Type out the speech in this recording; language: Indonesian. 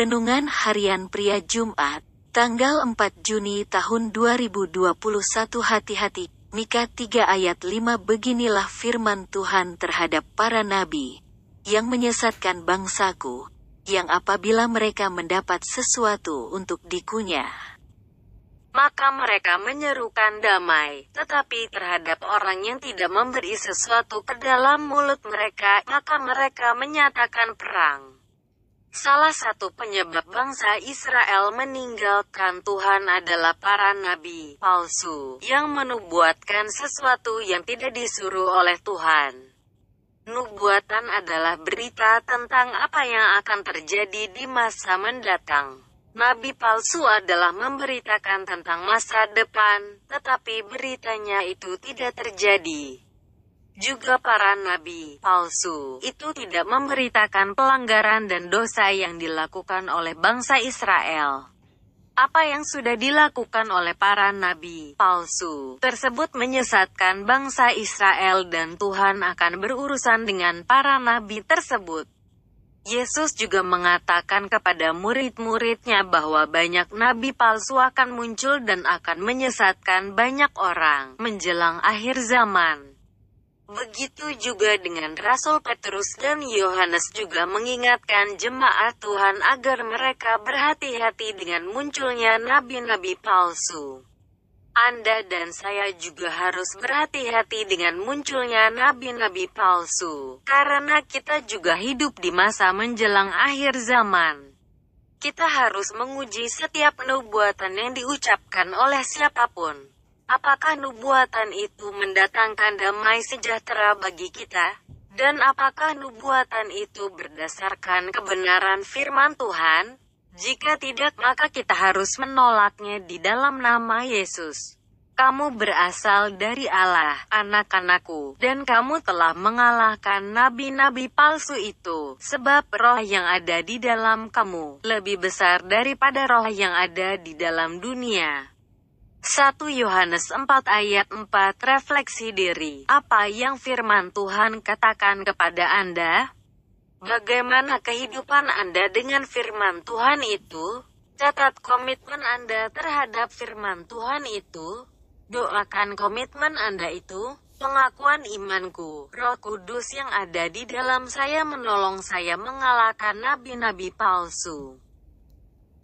Renungan Harian Pria Jumat, tanggal 4 Juni tahun 2021 Hati-hati, Mika 3 ayat 5 Beginilah firman Tuhan terhadap para nabi, yang menyesatkan bangsaku, yang apabila mereka mendapat sesuatu untuk dikunyah, maka mereka menyerukan damai, tetapi terhadap orang yang tidak memberi sesuatu ke dalam mulut mereka, maka mereka menyatakan perang. Salah satu penyebab bangsa Israel meninggalkan Tuhan adalah para nabi palsu yang menubuatkan sesuatu yang tidak disuruh oleh Tuhan. Nubuatan adalah berita tentang apa yang akan terjadi di masa mendatang. Nabi palsu adalah memberitakan tentang masa depan, tetapi beritanya itu tidak terjadi juga para nabi palsu itu tidak memberitakan pelanggaran dan dosa yang dilakukan oleh bangsa Israel. Apa yang sudah dilakukan oleh para nabi palsu tersebut menyesatkan bangsa Israel dan Tuhan akan berurusan dengan para nabi tersebut. Yesus juga mengatakan kepada murid-muridnya bahwa banyak nabi palsu akan muncul dan akan menyesatkan banyak orang menjelang akhir zaman. Begitu juga dengan Rasul Petrus dan Yohanes juga mengingatkan jemaat Tuhan agar mereka berhati-hati dengan munculnya nabi-nabi palsu. Anda dan saya juga harus berhati-hati dengan munculnya nabi-nabi palsu, karena kita juga hidup di masa menjelang akhir zaman. Kita harus menguji setiap nubuatan yang diucapkan oleh siapa pun. Apakah nubuatan itu mendatangkan damai sejahtera bagi kita? Dan apakah nubuatan itu berdasarkan kebenaran firman Tuhan? Jika tidak, maka kita harus menolaknya di dalam nama Yesus. Kamu berasal dari Allah, anak-anakku, dan kamu telah mengalahkan nabi-nabi palsu itu, sebab roh yang ada di dalam kamu lebih besar daripada roh yang ada di dalam dunia. 1 Yohanes 4 ayat 4 Refleksi diri Apa yang firman Tuhan katakan kepada Anda? Bagaimana kehidupan Anda dengan firman Tuhan itu? Catat komitmen Anda terhadap firman Tuhan itu. Doakan komitmen Anda itu. Pengakuan imanku, roh kudus yang ada di dalam saya menolong saya mengalahkan nabi-nabi palsu.